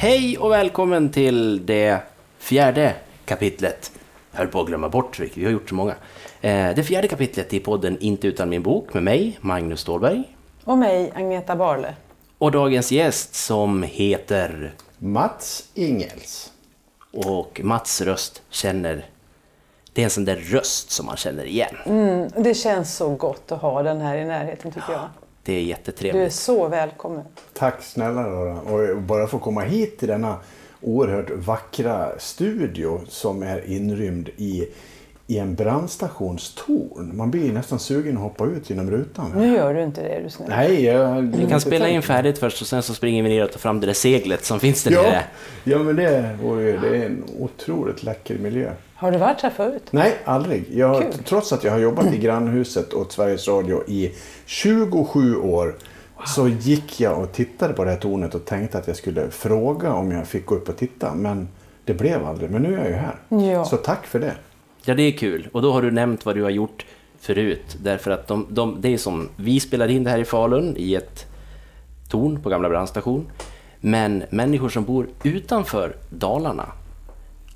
Hej och välkommen till det fjärde kapitlet. Jag höll på att glömma bort, vi har gjort så många. Eh, Det fjärde kapitlet i podden Inte utan min bok med mig, Magnus Ståhlberg. Och mig, Agneta Barle. Och dagens gäst som heter... Mats Ingels. Och Mats röst känner... Det är en sån där röst som man känner igen. Mm, det känns så gott att ha den här i närheten tycker jag. Det är Du är jättetrevligt. så välkommen. Tack snälla Rara. Och bara få komma hit till denna oerhört vackra studio som är inrymd i, i en brandstationstorn. Man blir nästan sugen att hoppa ut genom rutan. Nu gör du inte det, är du snäll. Nej, jag... Vi kan spela in färdigt först och sen så springer vi ner och tar fram det där seglet som finns där Ja, nere. ja, men det, vore ju- det är en otroligt läcker miljö. Har du varit här förut? Nej, aldrig. Jag, Kul. trots att jag har jobbat i grannhuset åt Sveriges Radio i 27 år så gick jag och tittade på det här tornet och tänkte att jag skulle fråga om jag fick gå upp och titta. Men det blev aldrig. Men nu är jag ju här. Ja. Så tack för det. Ja, det är kul. Och då har du nämnt vad du har gjort förut. Därför att de, de, det är som, vi spelade in det här i Falun i ett torn på gamla brandstation. Men människor som bor utanför Dalarna,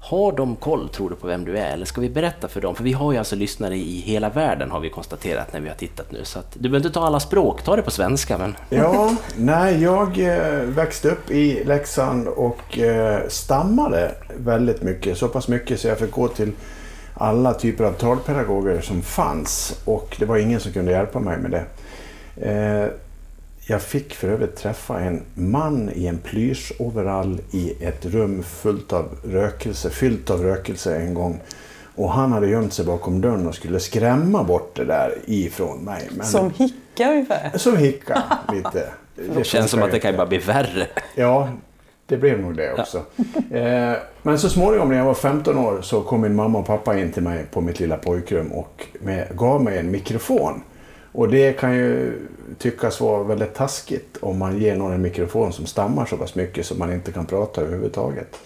har de koll, tror du, på vem du är? Eller ska vi berätta för dem? För vi har ju alltså lyssnare i hela världen, har vi konstaterat när vi har tittat nu. Så att, du behöver inte ta alla språk, ta det på svenska. Men... Ja, nej, jag eh, växte upp i Leksand och eh, stammade väldigt mycket. Så pass mycket så jag fick gå till alla typer av talpedagoger som fanns. Och det var ingen som kunde hjälpa mig med det. Eh, jag fick för övrigt träffa en man i en plysch-overall i ett rum fullt av rökelse, fyllt av rökelse en gång. Och han hade gömt sig bakom dörren och skulle skrämma bort det där ifrån mig. Men Som hicka ungefär. som hicka lite. Det känns som att det kan ju bara bli värre. Ja, det blev nog det också. Eh, men så småningom när jag var 15 år så kom min mamma och pappa in till mig på mitt lilla pojkrum och med, gav mig en mikrofon. Och det kan ju tyckas vara väldigt taskigt om man ger någon en mikrofon som stammar så pass mycket så man inte kan prata överhuvudtaget.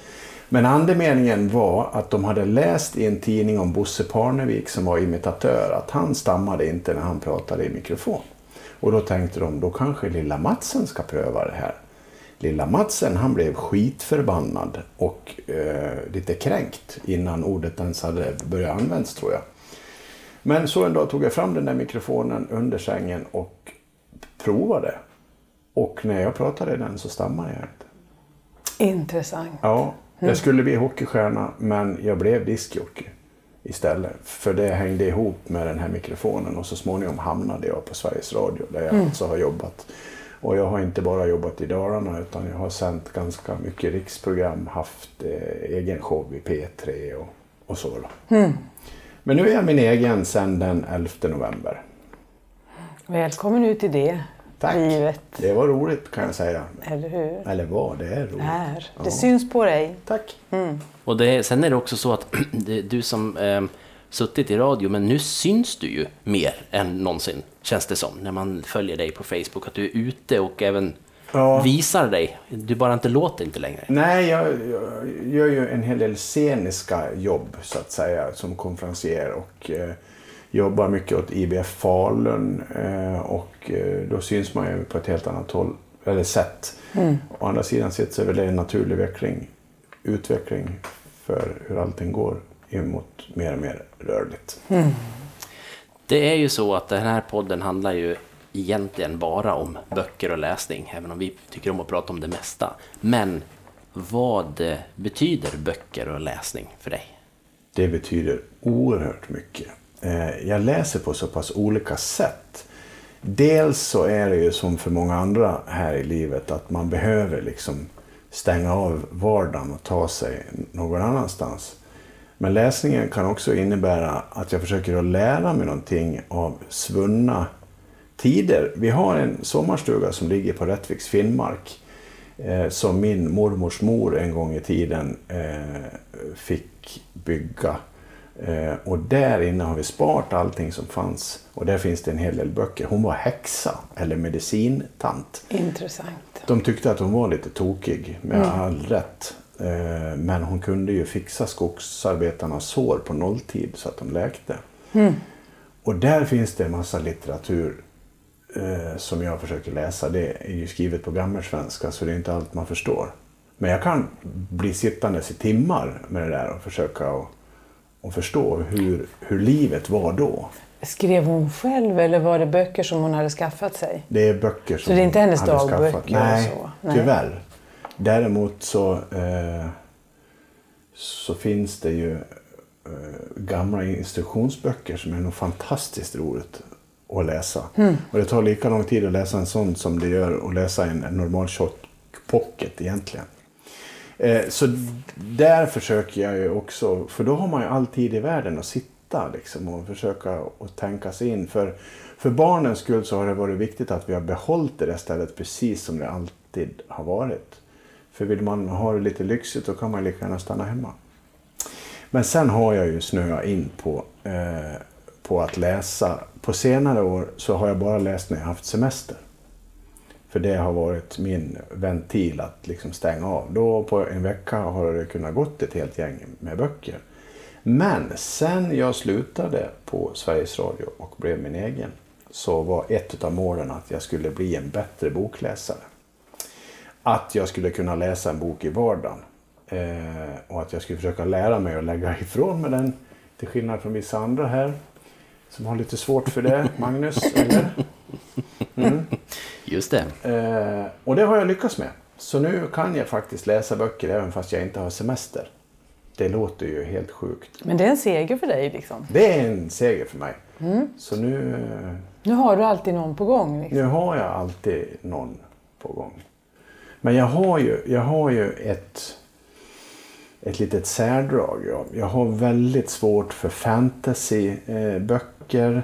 Men andemeningen var att de hade läst i en tidning om Bosse Parnevik som var imitatör att han stammade inte när han pratade i mikrofon. Och då tänkte de, då kanske lilla Matsen ska pröva det här. Lilla Matsen han blev skitförbannad och eh, lite kränkt innan ordet ens hade börjat användas tror jag. Men så en dag tog jag fram den där mikrofonen under sängen och provade. Och när jag pratade i den så stammade jag inte. Intressant. Ja, jag skulle bli hockeystjärna men jag blev diskjockey istället. För det hängde ihop med den här mikrofonen och så småningom hamnade jag på Sveriges Radio där jag alltså har jobbat. Och jag har inte bara jobbat i Dalarna utan jag har sänt ganska mycket riksprogram, haft eh, egen show i P3 och, och så. Då. Men nu är jag min egen sedan den 11 november. Välkommen ut i det Tack. livet. Det var roligt kan jag säga. Eller hur? Eller vad, det är roligt. Är. Ja. Det syns på dig. Tack. Och det, sen är det också så att du som eh, suttit i radio, men nu syns du ju mer än någonsin, känns det som, när man följer dig på Facebook, att du är ute och även Ja. visar dig. Du bara inte låter inte längre. Nej, jag, jag gör ju en hel del sceniska jobb så att säga som konferencier och eh, jobbar mycket åt IBF Falun eh, och eh, då syns man ju på ett helt annat håll, eller sätt. Å andra sidan sett så är det en naturlig utveckling, utveckling för hur allting går emot mer och mer rörligt. Det är ju så att den här podden handlar ju egentligen bara om böcker och läsning, även om vi tycker om att prata om det mesta. Men vad betyder böcker och läsning för dig? Det betyder oerhört mycket. Eh, Jag läser på så pass olika sätt. Dels så är det ju som för många andra här i livet att man behöver liksom stänga av vardagen och ta sig någon annanstans. Men läsningen kan också innebära att jag försöker att lära mig någonting av svunna tider. Vi har en sommarstuga som ligger på Rättviks Finnmark eh, som min mormors mor en gång i tiden eh, fick bygga. Eh, och där inne har vi sparat allting som fanns. Och där finns det en hel del böcker. Hon var häxa eller medicintant. Intressant. De tyckte att hon var lite tokig med all rätt. Eh, Men hon kunde ju fixa skogsarbetarnas sår på nolltid så att de läkte. Och där finns det en massa litteratur eh, som jag försöker läsa. Det är ju skrivet på gammelsvenska så det är inte allt man förstår. Men jag kan bli sittandes i timmar med det där och försöka och, och förstå hur, hur livet var då. Skrev hon själv eller var det böcker som hon hade skaffat sig? Det är böcker som Så det är inte hennes dagböcker Nej, så? Nej. tyvärr. Däremot så, eh, så finns det ju eh, gamla instruktionsböcker som är nog fantastiskt roligt att läsa. Hmm. Och det tar lika lång tid att läsa en sån som det gör att läsa en, en normal tjock pocket egentligen. Eh, så där försöker jag ju också, för då har man ju all tid i världen att sitta liksom, och försöka och tänka sig in. För, för barnens skull så har det varit viktigt att vi har behållit det där stället precis som det alltid har varit. För vill man ha det lite lyxigt då kan man lika gärna stanna hemma. Men sen har jag ju snöat in på, eh, på att läsa. På senare år så har jag bara läst när jag haft semester. För det har varit min ventil att liksom stänga av. Då på en vecka har det kunnat gått ett helt gäng med böcker. Men sen jag slutade på Sveriges Radio och blev min egen så var ett av målen att jag skulle bli en bättre bokläsare. Att jag skulle kunna läsa en bok i vardagen. Eh, och att jag skulle försöka lära mig att lägga ifrån mig den. Till skillnad från vissa andra här. Som har lite svårt för det. Magnus, eller? Mm. Just det. Eh, och det har jag lyckats med. Så nu kan jag faktiskt läsa böcker även fast jag inte har semester. Det låter ju helt sjukt. Men det är en seger för dig liksom. Det är en seger för mig. Så nu, Nu har du alltid någon på gång. Liksom. nu har jag alltid någon på gång. Men jag har ju, jag har ju ett, ett litet särdrag. Jag, jag har väldigt svårt för fantasyböcker. Eh,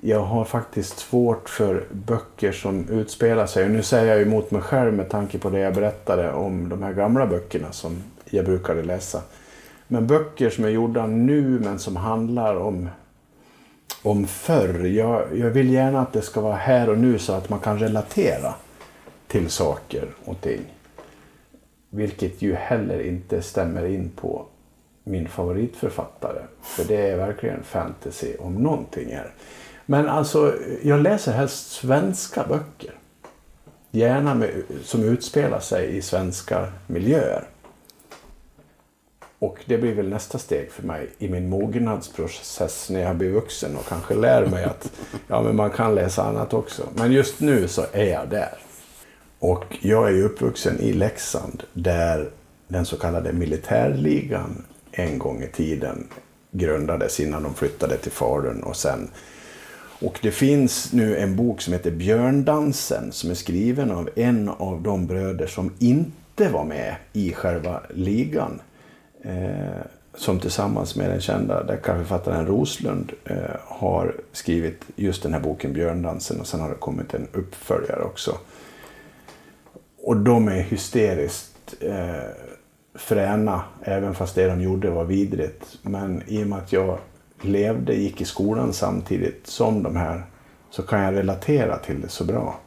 jag har faktiskt svårt för böcker som utspelar sig. Och nu säger jag emot mig själv med tanke på det jag berättade om de här gamla böckerna som jag brukade läsa. Men böcker som är gjorda nu men som handlar om, om förr. Jag, jag vill gärna att det ska vara här och nu så att man kan relatera till saker och ting. Vilket ju heller inte stämmer in på min favoritförfattare. För det är verkligen fantasy om någonting är. Men alltså, jag läser helst svenska böcker. Gärna med, som utspelar sig i svenska miljöer. Och det blir väl nästa steg för mig i min mognadsprocess när jag blir vuxen och kanske lär mig att ja, men man kan läsa annat också. Men just nu så är jag där. Och jag är ju uppvuxen i Leksand där den så kallade militärligan en gång i tiden grundades innan de flyttade till Falun och sen och det finns nu en bok som heter Björndansen som är skriven av en av de bröder som inte var med i själva ligan. Eh, som tillsammans med den kända deckarförfattaren Roslund eh, har skrivit just den här boken Björndansen och sen har det kommit en uppföljare också. Och de är hysteriskt eh, fräna, även fast det de gjorde var vidrigt. Men i och med att jag levde, gick i skolan samtidigt som de här, så kan jag relatera till det så bra.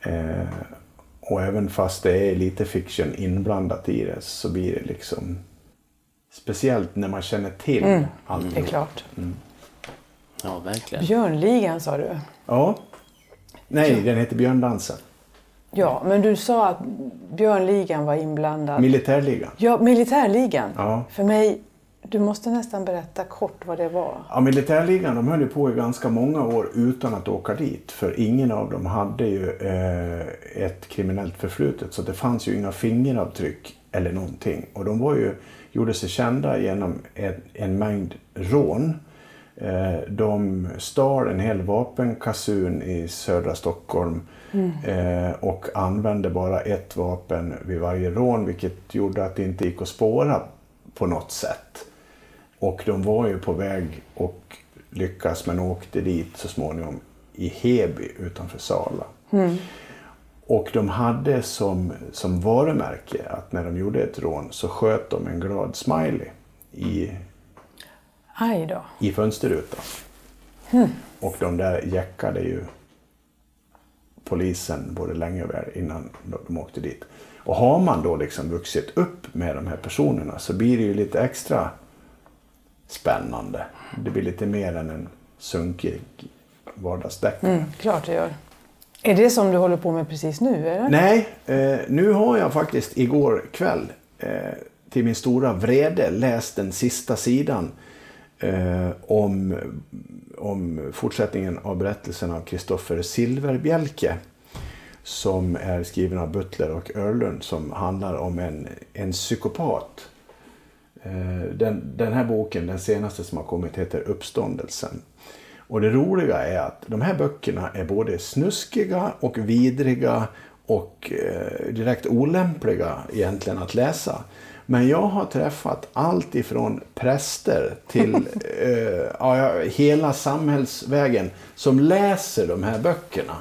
Eh, och även fast det är lite fiction inblandat i det så blir det liksom speciellt när man känner till Mm, allt. Det är klart. Ja, verkligen. Björnligan sa du. Ja. Nej, den heter Björndansen. Ja, men du sa att Björnligan var inblandad. Militärligan. ja, militärligan. Ja. För mig, du måste nästan berätta kort vad det var. Ja, militärligan de höll på i ganska många år utan att åka dit. För ingen av dem hade ju eh, ett kriminellt förflutet. Så det fanns ju inga fingeravtryck eller någonting. Och de var ju, gjorde sig kända genom en, en mängd rån. Eh, de stal en hel vapenkassun i södra Stockholm. Eh, och använde bara ett vapen vid varje rån. Vilket gjorde att det inte gick att spåra på något sätt. Och de var ju på väg och lyckas men åkte dit så småningom i Heby utanför Sala. Och de hade som, som varumärke att när de gjorde ett rån så sköt de en glad smiley i, i fönsterrutan. Och de där jäckade ju polisen både länge och väl innan de- åkte dit. Och har man då liksom vuxit upp med de här personerna så blir det ju lite extra spännande. Det blir lite mer än en sunkig vardagsdeckare. Mm, klart det gör. Är det som du håller på med precis nu? Eller? Nej, eh, nu har jag faktiskt igår kväll eh, till min stora vrede läst den sista sidan eh, om, om fortsättningen av berättelsen av Kristoffer Silverbjälke som är skriven av Butler och Örlund som handlar om en, en psykopat. Eh, den, den här boken, den senaste som har kommit, heter Uppståndelsen. Och det roliga är att de här böckerna är både snuskiga och vidriga och eh, direkt olämpliga egentligen att läsa. Men jag har träffat allt ifrån präster till eh, ja, hela samhällsvägen som läser de här böckerna.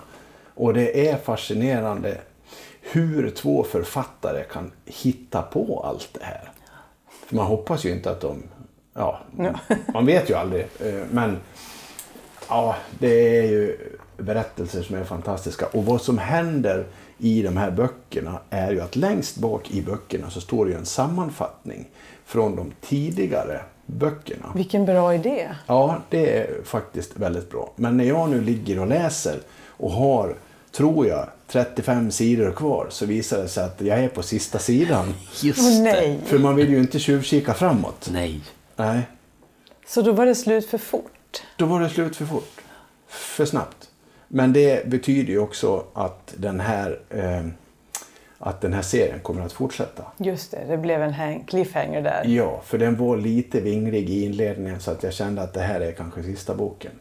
Och det är fascinerande hur två författare kan hitta på allt det här. För man hoppas ju inte att de... Ja, man vet ju aldrig. Eh, men ja, det är ju berättelser som är fantastiska. Och vad som händer i de här böckerna är ju att längst bak i böckerna så står det ju en sammanfattning från de tidigare böckerna. Vilken bra idé! Ja, det är faktiskt väldigt bra. Men när jag nu ligger och läser och har, tror jag, 35 sidor kvar så visar det sig att jag är på sista sidan. Just nej. För man vill ju inte tjuvkika framåt. Nej. Nej, Så då var det slut för fort? då var det slut för fort. För snabbt. Men det betyder ju också att den här, eh, att den här serien kommer att fortsätta. Just det, det blev en hang- cliffhanger där. Ja, för den var lite vingrig i inledningen så att jag kände att det här är kanske sista boken.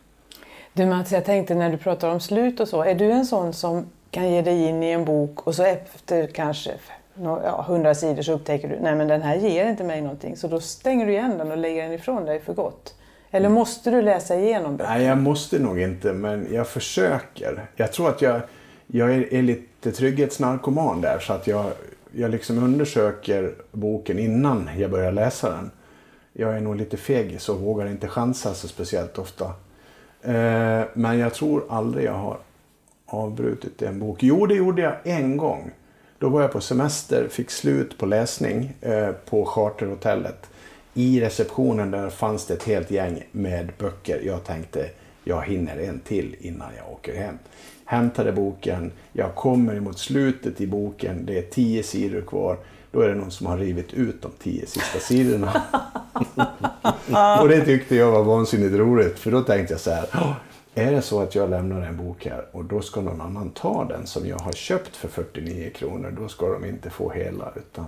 Du Mats, jag tänkte när du pratar om slut och så. Är du en sån som kan ge dig in i en bok och så efter kanske ja, 100 sidor så upptäcker du nej men den här ger inte mig någonting. Så då stänger du igen den och lägger den ifrån dig för gott. Eller måste du läsa igenom böcker? Nej, jag måste nog inte, men jag försöker. Jag tror att jag, jag är, är lite trygghetsnarkoman där, så att jag, jag liksom undersöker boken innan jag börjar läsa den. Jag är nog lite feg, så vågar inte chansa så speciellt ofta. Eh, men jag tror aldrig jag har avbrutit en bok. Jo, det gjorde jag en gång. Då var jag på semester, fick slut på läsning eh, på charterhotellet. I receptionen där fanns det ett helt gäng med böcker. Jag tänkte, jag hinner en till innan jag åker hem. Hämtade boken, jag kommer mot slutet i boken, det är tio sidor kvar. Då är det någon som har rivit ut de tio sista sidorna. och det tyckte jag var vansinnigt roligt, för då tänkte jag så här. "Åh, Är det så att jag lämnar en bok här och då ska någon annan ta den som jag har köpt för 49 kronor, då ska de inte få hela. utan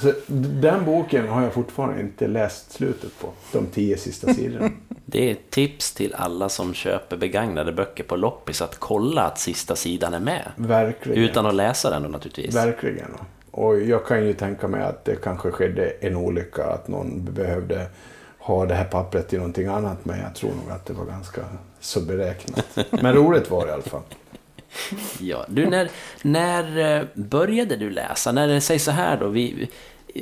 så den boken har jag fortfarande inte läst slutet på, de tio sista sidorna. Det är ett tips till alla som köper begagnade böcker på loppis att kolla att sista sidan är med. Verkligen. Utan att läsa den då naturligtvis. Verkligen. Och jag kan ju tänka mig att det kanske skedde en olycka, att någon behövde ha det här pappret till någonting annat, men jag tror nog att det var ganska så beräknat. Men roligt var det i alla fall. Ja, du, när, när eh, började du läsa? När det sägs så här då, vi,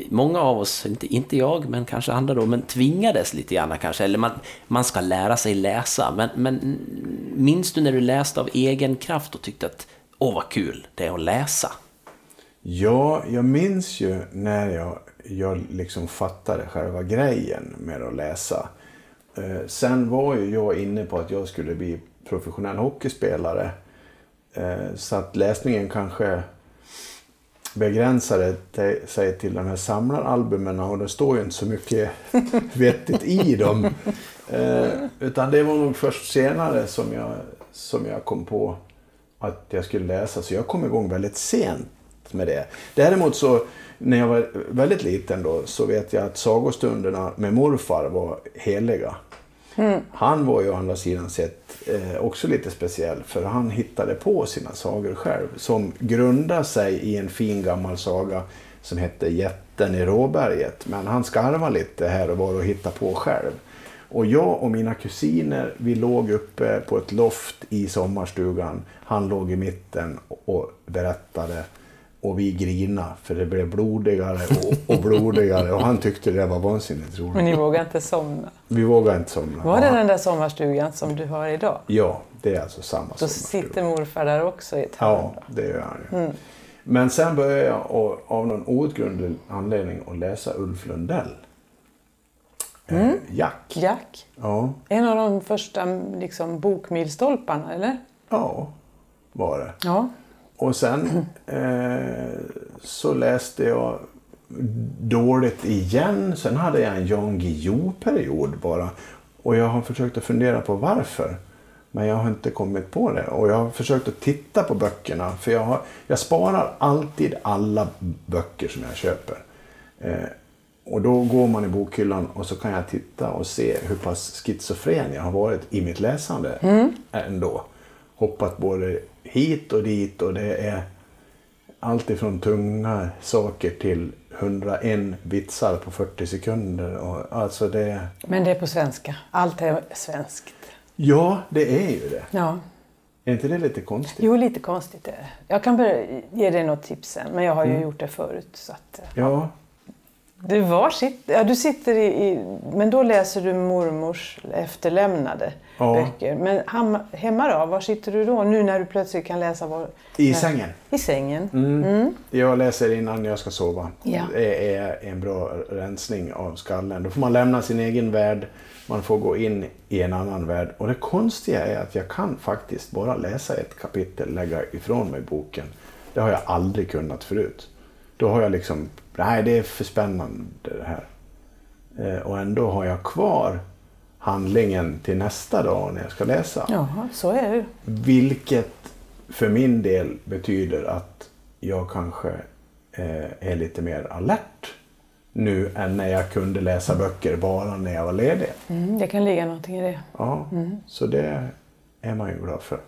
många av oss, inte, inte jag, men kanske andra då, men tvingades lite grann kanske, eller man, man ska lära sig läsa. Men, men minns du när du läste av egen kraft och tyckte att åh vad kul det är att läsa? Ja, jag minns ju när jag, jag liksom fattade själva grejen med att läsa. Eh, sen var ju jag inne på att jag skulle bli professionell hockeyspelare. Eh, så att läsningen kanske begränsade sig till de här samlaralbumen och det står ju inte så mycket vettigt i dem. Eh, utan det var nog först senare som jag, som jag kom på att jag skulle läsa. Så jag kom igång väldigt sent med det. Däremot så när jag var väldigt liten då så vet jag att sagostunderna med morfar var heliga. Mm. Han var ju å andra sidan sett eh, också lite speciell för han hittade på sina sagor själv som grundar sig i en fin gammal saga som hette Jätten i Råberget. Men han skarvade lite här och var och hittade på själv. Och jag och mina kusiner, vi låg uppe på ett loft i sommarstugan. Han låg i mitten och berättade. Och vi grina för det blev blodigare och, och blodigare. Och han tyckte det var vansinnigt roligt. Men ni vågar inte somna. Vi vågade inte somna. Var det den där sommarstugan som du har idag? Ja, det är alltså samma Då sommarstuga. sitter morfar där också i ett hörn. Ja, det gör han ju. Men sen började jag av någon outgrundlig anledning att läsa Ulf Lundell. Eh, Jack. Jack, Ja. en av de första liksom, bokmilstolparna, eller? ja. var det. Ja. Och sen eh, så läste jag dåligt igen. Sen hade jag en Jan Guillou-period bara. Och jag har försökt att fundera på varför. Men jag har inte kommit på det. Och jag har försökt att titta på böckerna. För jag, har, jag sparar alltid alla böcker som jag köper. Eh, och då går man i bokhyllan och så kan jag titta och se hur pass schizofren jag har varit i mitt läsande ändå. Hoppat både hit och dit och det är allt ifrån tunga saker till 101 vitsar på 40 sekunder. Och alltså det, Men det är på svenska. Allt är svenskt. ja, det är ju det. Ja. Är inte det lite konstigt? Jo, lite konstigt är det. Jag kan börja ge dig något tips sen, men jag har ju gjort det förut. Så att, eh. Ja, du, var ja, du sitter i, i... Men då läser du mormors efterlämnade Ja. böcker. Men ham, hemma då? Var sitter du då? Nu när du plötsligt kan läsa var, i när- sängen. I sängen. Mm. Jag läser innan jag ska sova. Ja. Det är en bra rensning av skallen. Då får man lämna sin egen värld. Man får gå in i en annan värld. Och det konstiga är att jag kan faktiskt bara läsa ett kapitel, lägga ifrån mig boken. Det har jag aldrig kunnat förut. Då har jag liksom, nej det är för spännande det här. Eh, Och ändå har jag kvar handlingen till nästa dag när jag ska läsa. Jaha, så är det. Vilket för min del betyder att jag kanske eh, är lite mer alert nu än när jag kunde läsa böcker bara när jag var ledig. Mm, det kan ligga någonting i det. Ja, Så det är man ju glad för.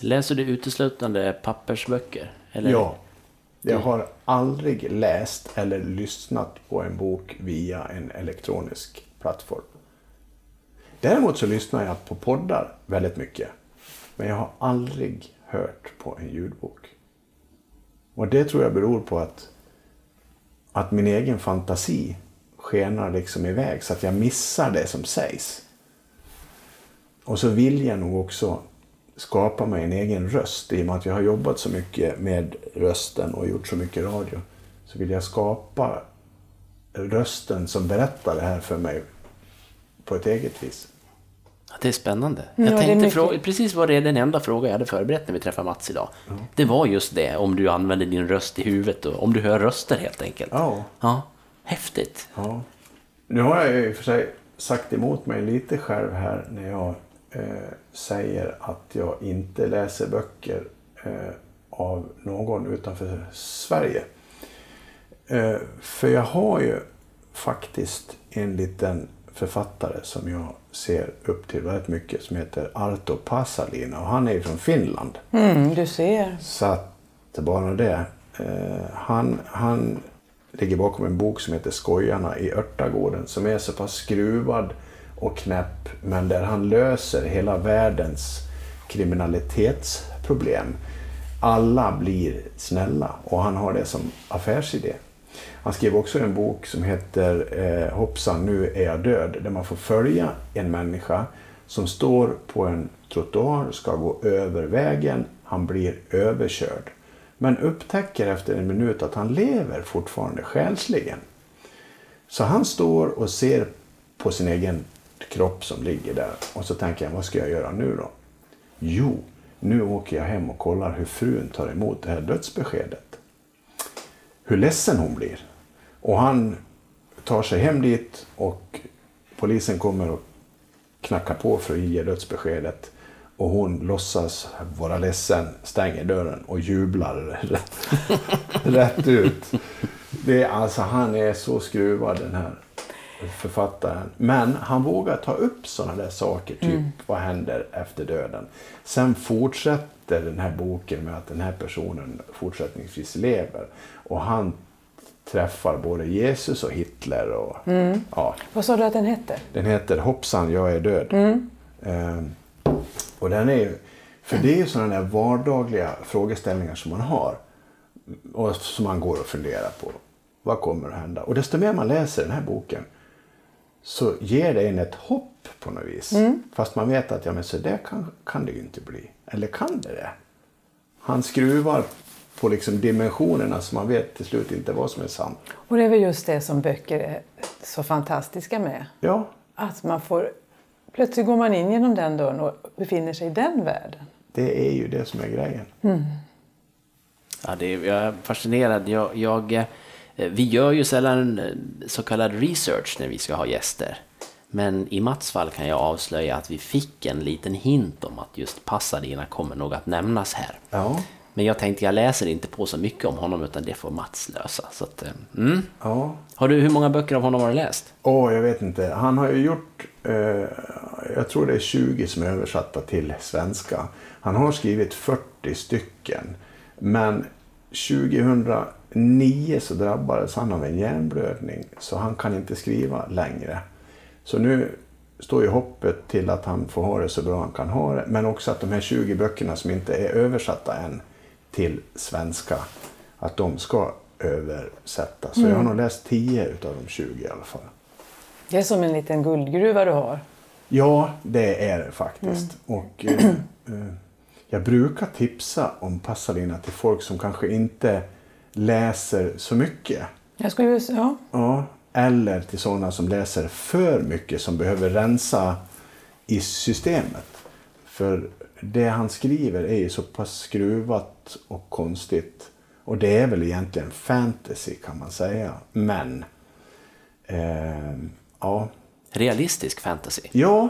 Läser du uteslutande pappersböcker? Eller? Ja. Jag har aldrig läst eller lyssnat på en bok via en elektronisk plattform. Däremot så lyssnar jag på poddar väldigt mycket. Men jag har aldrig hört på en ljudbok. Och det tror jag beror på att, att min egen fantasi skenar liksom iväg så att jag missar det som sägs. Och så vill jag nog också skapa mig en egen röst. I och med att jag har jobbat så mycket med rösten och gjort så mycket radio. Så vill jag skapa rösten som berättar det här för mig på ett eget vis. Ja, Det är spännande. Ja, jag det är tänkte fråga, precis vad det är den enda fråga jag hade förberett när vi träffade Mats idag. Det var just det, om du använder din röst i huvudet och om du hör röster helt enkelt. Ja. Ja, häftigt. Ja. Nu har jag ju för sig sagt emot mig lite själv här när jag säger att jag inte läser böcker eh, av någon utanför Sverige. Eh, för jag har ju faktiskt en liten författare som jag ser upp till väldigt mycket som heter Arto Pasalina och han är ju från Finland. Mm, du ser. Så att bara det. Eh, han, han ligger bakom en bok som heter Skojarna i Örtagården som är så pass skruvad och knäpp men där han löser hela världens kriminalitetsproblem. Alla blir snälla och han har det som affärsidé. Han skrev också en bok som heter eh, Hoppsan, nu är jag död. Där man får följa en människa som står på en trottoar, ska gå över vägen. Han blir överkörd. Men upptäcker efter en minut att han lever fortfarande själsligen. Så han står och ser på sin egen kropp som ligger där. Och så tänker jag, vad ska jag göra nu då? Jo, nu åker jag hem och kollar hur frun tar emot det här dödsbeskedet hur ledsen hon blir. Och han tar sig hem dit och polisen kommer och knackar på för att ge dödsbeskedet. Och hon låtsas vara ledsen, stänger dörren och jublar rätt, rätt ut. Det är, alltså, han är så skruvad den här författaren. Men han vågar ta upp sådana där saker, typ vad händer efter döden. Sen fortsätter den här boken med att den här personen fortsättningsvis lever. Och han träffar både Jesus och Hitler. Och, ja, Vad sa du att den hette? den heter Hoppsan, jag är död. Ehm, och den är ju, för det är ju sådana där vardagliga frågeställningar som man har. Och som man går och funderar på. Vad kommer att hända? Och desto mer man läser den här boken så ger det en ett hopp på något vis. Fast man vet att ja, men så där kan, kan det ju inte bli. Eller kan det det? Han skruvar på liksom dimensionerna så man vet till slut inte vad som är sant. Och det är väl just det som böcker är så fantastiska med. Ja, Att man får... Plötsligt går man in genom den dörren och befinner sig i den världen. Det är ju det som är grejen. Ja, det är, jag är fascinerad. Jag, jag, eh, vi gör ju sällan eh, så kallad research när vi ska ha gäster. Men i Mats fall kan jag avslöja att vi fick en liten hint om att just Pasadena kommer nog att nämnas här. Ja. Men jag tänkte jag läser inte på så mycket om honom utan det får Mats lösa. Så att, eh, mm. ja. Har du, hur många böcker av honom har du läst? Åh, jag vet inte. Han har ju gjort, eh, jag tror det är 20 som är översatta till svenska. Han har skrivit 40 stycken. Men 2009 så drabbades han av en hjärnblödning så han kan inte skriva längre. Så nu står ju hoppet till att han får ha det så bra han kan ha det. Men också att de här 20 böckerna som inte är översatta än till svenska, att de ska översättas. Så jag har nog läst 10 utav de 20 i alla fall. Det är som en liten guldgruva du har. Ja, det är det faktiskt. Och eh, eh, jag brukar tipsa om Pasadena till folk som kanske inte läser så mycket. Jag skulle, ja. Ja, eller till sådana som läser för mycket som behöver rensa i systemet. För det han skriver är ju så pass skruvat och konstigt. Och det är väl egentligen fantasy kan man säga. Men, eh, ja. Realistisk fantasy. Ja,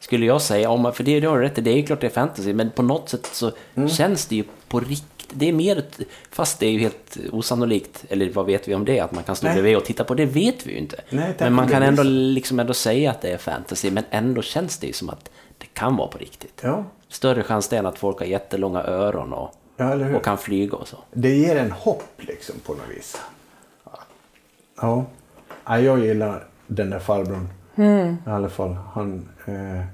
Skulle jag säga, om, för det, det har du rätt i, det är klart det är fantasy, men på något sätt så känns det ju på riktigt. Det är mer, fast det är ju helt osannolikt, eller vad vet vi om det, att man kan stå Nej. bredvid och titta på det, vet vi ju inte. Nej, men man kan ändå, liksom ändå säga att det är fantasy, men ändå känns det ju som att det kan vara på riktigt. ja, Större chans det än att folk har jättelånga öron och, ja och kan flyga och så. Det ger en hopp liksom på något vis. Ja. ja jag gillar den där farbrorn. I alla fall. Han, eh,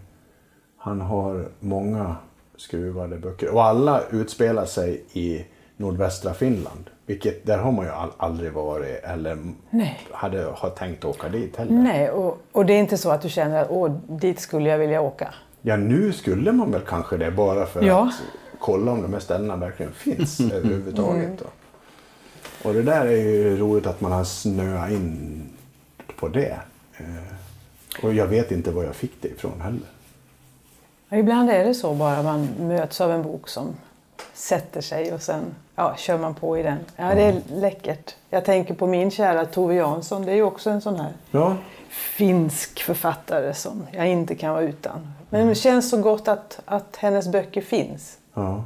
han har många skruvade böcker. Och alla utspelar sig i nordvästra Finland. Vilket, där har man ju aldrig varit eller Nej. hade har tänkt åka dit heller. Nej, och, och det är inte så att du känner att Åh, dit skulle jag vilja åka. Ja, nu skulle man väl kanske det bara för Ja. att kolla om de här ställena verkligen finns överhuvudtaget. Då. Och det där är ju roligt att man har snöat in på det. Eh, Och jag vet inte var jag fick det ifrån heller. Ibland är det så bara man möts av en bok som sätter sig och sen ja, kör man på i den. Ja, det är läckert. Jag tänker på min kära Tove Jansson. Det är ju också en sån här Ja, finsk författare som jag inte kan vara utan. Men det känns så gott att, att hennes böcker finns. ja,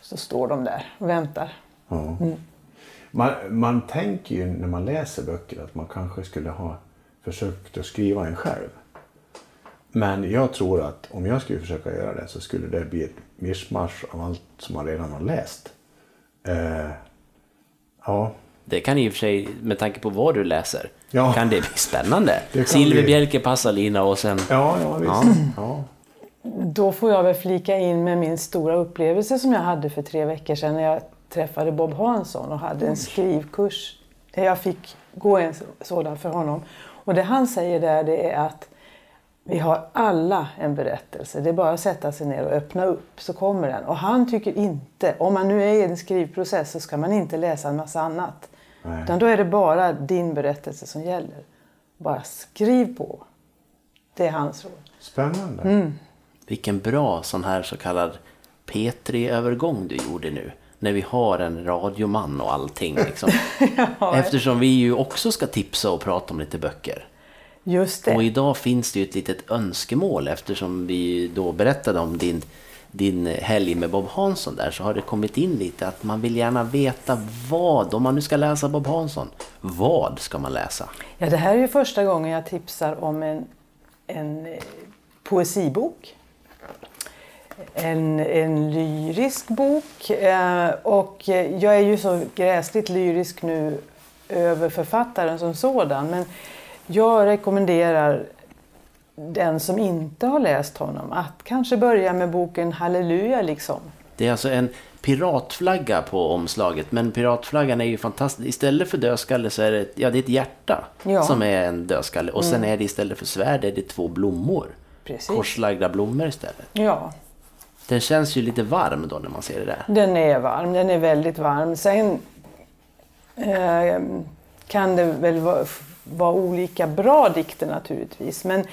Så står de där och väntar. ja. Man, man tänker ju när man läser böcker att man kanske skulle ha försökt att skriva en själv. Men jag tror att om jag skulle försöka göra det så skulle det bli ett mischmasch av allt som man redan har läst. Eh, ja, Det kan i och för sig, med tanke på vad du läser, Ja. kan det bli spännande. Det Silverbjälke, Passalina och sen... ja, ja visst. Ja. Då får jag väl flika in med min stora upplevelse som jag hade för tre veckor sedan när jag träffade Bob Hansson och hade en skrivkurs. Jag fick gå en sådan för honom. Och det han säger där det är att vi har alla en berättelse. Det är bara att sätta sig ner och öppna upp så kommer den. Och han tycker inte, om man nu är i en skrivprocess så ska man inte läsa en massa annat. Nej. Utan då är det bara din berättelse som gäller. Bara skriv på. Det är hans råd. Spännande. Vilken bra sån här så kallad P3-övergång du gjorde nu. När vi har en radioman och allting. Liksom. Eftersom vi ju också ska tipsa och prata om lite böcker. Just det. Och idag finns det ju ett litet önskemål eftersom vi då berättade om din, din helg med Bob Hansson där så har det kommit in lite att man vill gärna veta vad, om man nu ska läsa Bob Hansson, vad ska man läsa? Ja, det här är ju första gången jag tipsar om en, en eh, poesibok. En, en lyrisk bok. Eh, och eh, jag är ju så gräsligt lyrisk nu över författaren som sådan. Men jag rekommenderar den som inte har läst honom att kanske börja med boken Halleluja liksom. Det är alltså en piratflagga på omslaget, men piratflaggan är ju fantastisk. Istället för dödskalle så är det, ja, det är ett hjärta Ja. som är en dödskalle. Och sen är det istället för svärd är det två blommor. Precis. Korslagda blommor istället. Ja, Den känns ju lite varm då när man ser det där. Den är varm, den är väldigt varm. Sen eh, kan det väl vara, vara olika bra dikter naturligtvis. Men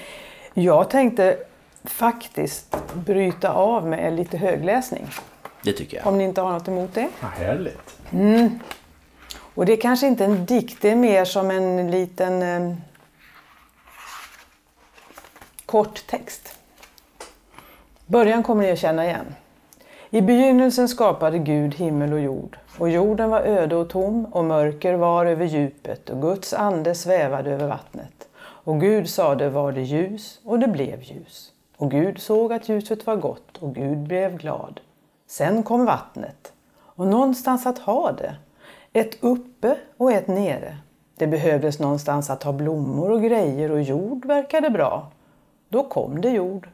jag tänkte faktiskt bryta av med lite högläsning. Det tycker jag. Om ni inte har något emot det. Ja, härligt. Och det är kanske inte en dikt, det är mer som en liten eh, kort text. Början kommer ni att känna igen. I begynnelsen skapade Gud himmel och jord. Och jorden var öde och tom och mörker var över djupet och Guds ande svävade över vattnet. Och Gud sade var det ljus och det blev ljus. Och Gud såg att ljuset var gott och Gud blev glad. Sen kom vattnet och någonstans att ha det. Ett uppe och ett nere. Det behövdes någonstans att ha blommor och grejer och jord verkade bra. Då kom det jord.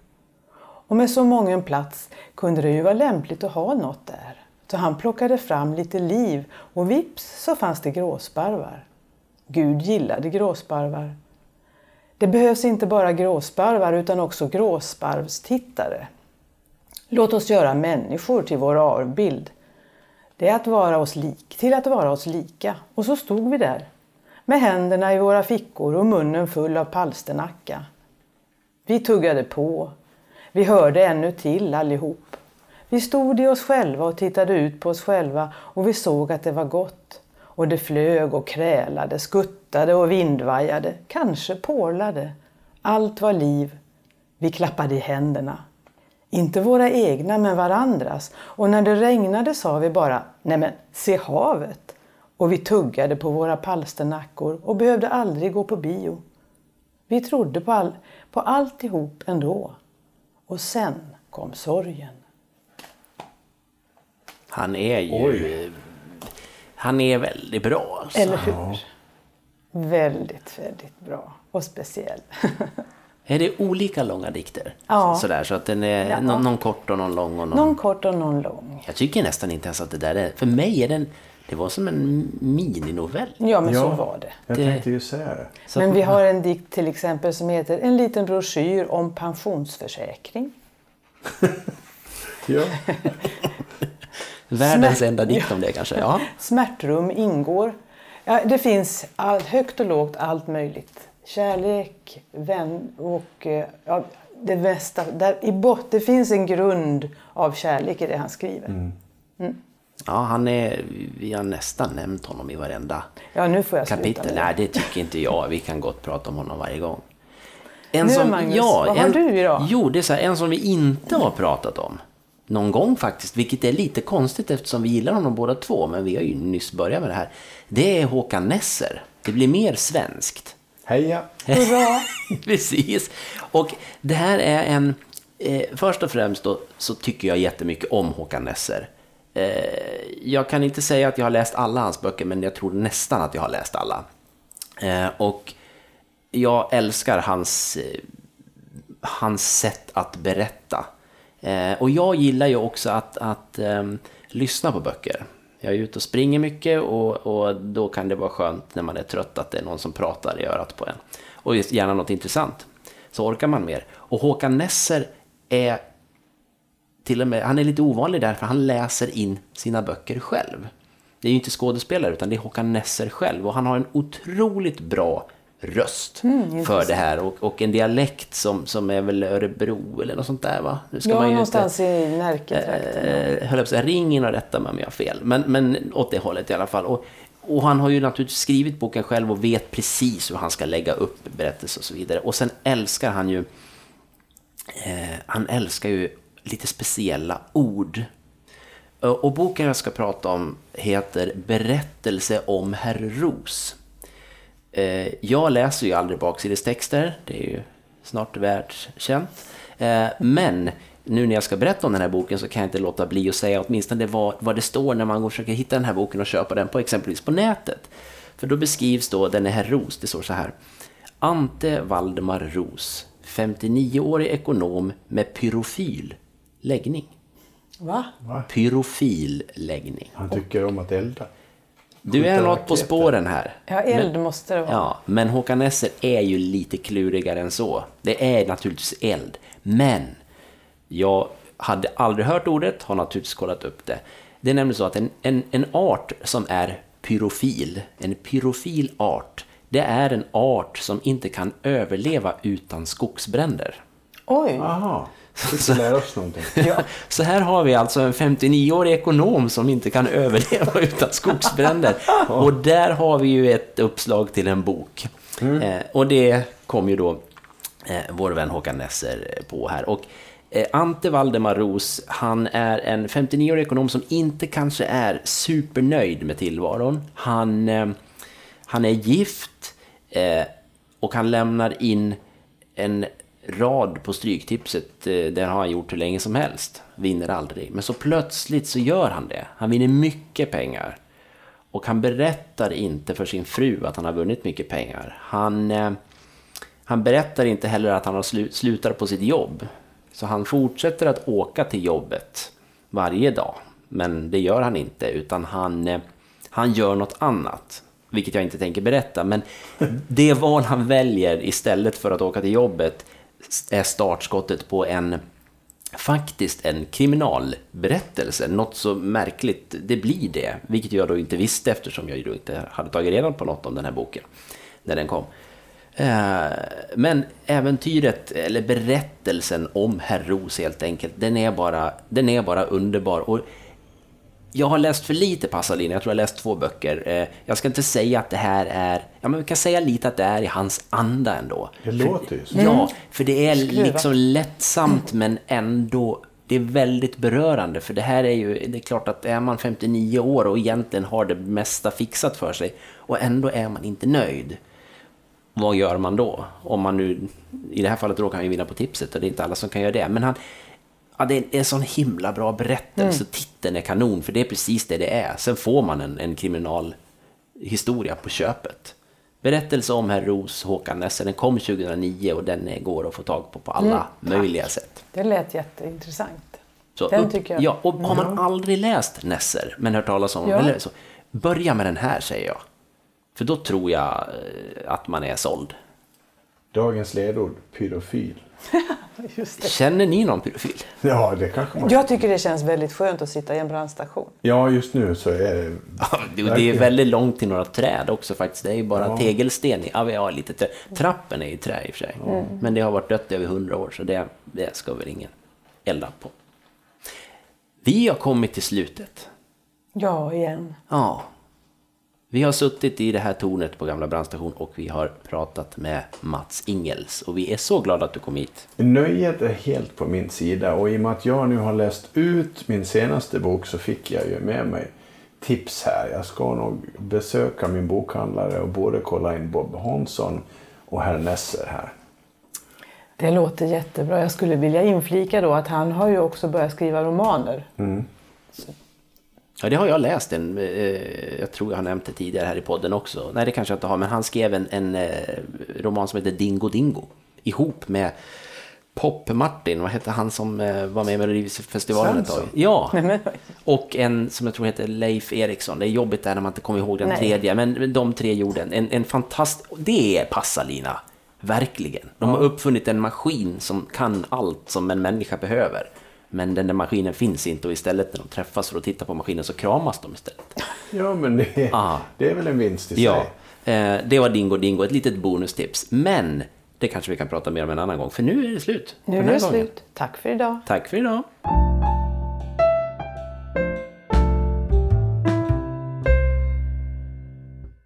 Och med så många plats kunde det ju vara lämpligt att ha något där. Så han plockade fram lite liv och vips så fanns det gråsparvar. Gud gillade gråsparvar. Det behövs inte bara gråsparvar utan också gråsparvstittare. Låt oss göra människor till vår avbild. Det är att vara oss lik, till att vara oss lika. Och så stod vi där. Med händerna i våra fickor och munnen full av palsternacka. Vi tuggade på. Vi hörde ännu till allihop. Vi stod i oss själva och tittade ut på oss själva och vi såg att det var gott. Och det flög och krälade, skuttade och vindvajade, kanske porlade. Allt var liv. Vi klappade i händerna. Inte våra egna, men varandras. Och när det regnade sa vi bara, nej men se havet. Och vi tuggade på våra palsternackor och behövde aldrig gå på bio. Vi trodde på, all, på alltihop ändå. Och sen kom sorgen. Han är ju... Oj. Han är väldigt bra. Alltså. Eller hur? Väldigt, väldigt bra. Och speciell. Är det olika långa dikter? Ja. Sådär, så att den är Ja. någon, någon kort och någon lång och någon... Någon kort och någon lång. Jag tycker nästan inte ens att det där är... För mig är den... Det var som en mininovell. Ja, men så Ja. var det. Jag Det- tänkte ju säga det. Så Men vi har en dikt till exempel som heter En liten broschyr om pensionsförsäkring. Ja. Världens Smärt- enda dikt om det kanske. Ja. Smärtrum ingår. Ja, det finns all, högt och lågt allt möjligt. Kärlek, vän och eh, ja, det mesta. Där i bot, det finns en grund av kärlek i det han skriver. Ja, han är... Vi har nästan nämnt honom i varenda Ja, nu får jag sluta kapitel. det. Nej, det tycker inte jag. Vi kan gott prata om honom varje gång. En Nu, Magnus, vad har en, du idag? Jo, det är så här, en som vi inte har pratat om. Någon gång faktiskt, vilket är lite konstigt eftersom vi gillar honom båda två, men vi har ju nyss börjat med det här. Det är Håkan Nesser. Det blir mer svenskt. Heja! Hurra! Precis. Och det här är en... Eh, först och främst då, så tycker jag jättemycket om Håkan Nesser. Eh, jag kan inte säga att jag har läst alla hans böcker, men jag tror nästan att jag har läst alla. Eh, och jag älskar hans, eh, hans sätt att berätta. Eh, och jag gillar ju också att, att ehm, lyssna på böcker. Jag är ute och springer mycket och, och då kan det vara skönt när man är trött att det är någon som pratar i örat på en. Och just gärna något intressant. Så orkar man mer. Och Håkan Nesser är till och med, han är lite ovanlig därför han läser in sina böcker själv. Det är ju inte skådespelare utan det är Håkan Nesser själv och han har en otroligt bra röst för det här och, och en dialekt som, som är väl Örebro eller något sånt där va? Nu ska Ja, man ju någonstans inte, i Närketrakten. eh, höll jag på att ring in och rätta mig om jag har fel. Men, men åt det hållet i alla fall. Och, och han har ju naturligtvis skrivit boken själv och vet precis hur han ska lägga upp berättelser och så vidare. Och sen älskar han ju eh, han älskar ju lite speciella ord. Eh, och boken jag ska prata om heter Berättelse om herr Ros. Eh, jag läser ju aldrig baksidestexter, det är ju snart världskänt. Eh, men nu när jag ska berätta om den här boken så kan jag inte låta bli att säga åtminstone vad, vad det står när man går och försöker hitta den här boken och köpa den på exempelvis på nätet. För då beskrivs då den här herr Ros, det står så här. Ante Valdemar Ros, 59-årig ekonom med pyrofil läggning. Va? Va? Pyrofil läggning. Han tycker om att elda. Du är något på spåren här. Ja, eld måste det vara. Ja, men Håkan Nesser är ju lite klurigare än så. Det är naturligtvis eld. Men jag hade aldrig hört ordet, har naturligtvis kollat upp det. Det är nämligen så att en, en, en art som är pyrofil, en pyrofil art, det är en art som inte kan överleva utan skogsbränder. Oj! Aha, vi lära oss någonting. Ja, så här har vi alltså en 59-årig ekonom som inte kan överleva utan skogsbränder. Och där har vi ju ett uppslag till en bok. Eh, och det kom ju då eh, vår vän Håkan Nesser på här. Och eh, Ante Valdemar Ros, han är en 59-årig ekonom som inte kanske är supernöjd med tillvaron. Han, eh, han är gift eh, och han lämnar in en rad på Stryktipset. eh, Det har han gjort hur länge som helst. Vinner aldrig. Men så plötsligt så gör han det. Han vinner mycket pengar. Och han berättar inte för sin fru att han har vunnit mycket pengar. Han, eh, han berättar inte heller att han har slu, slutat på sitt jobb. Så han fortsätter att åka till jobbet varje dag. Men det gör han inte, utan han, eh, han gör något annat. Vilket jag inte tänker berätta. Men det val han väljer istället för att åka till jobbet är startskottet på en faktiskt en kriminalberättelse. Något så märkligt, det blir det. Vilket jag då inte visste eftersom jag ju då inte hade tagit reda på något om den här boken när den kom. Eh, men äventyret, eller berättelsen om Herr Ros helt enkelt, den är bara, den är bara underbar. Och jag har läst för lite Pasadena, jag tror jag har läst två böcker. Eh, Jag ska inte säga att det här är, ja men vi kan säga lite att det är i hans anda ändå. Det låter ju så. Ja, för det är liksom lättsamt men ändå det är väldigt berörande för det här är ju, det är klart att är man 59 år och egentligen har det mesta fixat för sig och ändå är man inte nöjd. Vad gör man då? Om man nu, i det här fallet råkar han ju vinna på tipset och det är inte alla som kan göra det. Men han, ja, det är en sån himla bra berättelse. Titeln är kanon för det är precis det det är. Sen får man en, en kriminalhistoria på köpet. Berättelse om herr Ros, Håkan Nesse, den kom 2009 och den är- går att få tag på på alla möjliga sätt. Det lät jätteintressant. Så Den upp- tycker jag. Ja, och har man aldrig läst Nesser, men hört talas om Ja. eller så, börja med den här säger jag. För då tror jag eh, att man är såld. Dagens ledord, pedofil. Just det. Känner ni någon pedofil? Ja, det kanske man... Jag tycker det känns väldigt skönt att sitta i en brandstation. Ja, just nu så är det... Ja, det, det är väldigt långt till några träd också faktiskt. Det är ju bara Ja. tegelsten. i- Ja, vi har lite trä. Trappen är i trä i och för sig. Mm. Men det har varit dött i över hundra år så det, det ska väl ingen elda på. Vi har kommit till slutet. Ja, igen. Ja. Vi har suttit i det här tornet på gamla brandstation och vi har pratat med Mats Ingels. Och vi är så glada att du kom hit. Nöjet är helt på min sida och i och med att jag nu har läst ut min senaste bok så fick jag ju med mig tips här. Jag ska nog besöka min bokhandlare och både kolla in Bob Hansson och herr Nesser här. Det låter jättebra. Jag skulle vilja inflika då att han har ju också börjat skriva romaner. Ja, det har jag läst. En, eh, jag tror jag har nämnt det tidigare här i podden också. Nej, det kanske jag inte har, men han skrev en, en eh, roman som heter Dingo Dingo. Ihop med Pop-Martin, vad hette han som eh, var med i Melodifestivalen ett tag? Ja, och en som jag tror heter Leif Eriksson. Det är jobbigt där när man inte kommer ihåg den Nej. tredje, men de tre gjorde en, en, en fantastisk... Det är Passalina, verkligen. De har uppfunnit en maskin som kan allt som en människa behöver. Men den där maskinen finns inte och istället när de träffas för att titta på maskinen så kramas de istället. Ja, men det, Ah. det är väl en vinst i sig. Ja, eh, det var Dingo Dingo, ett litet bonustips. Men det kanske vi kan prata mer om en annan gång, för nu är det slut. nu är det gången. slut. Tack för idag. Tack för idag.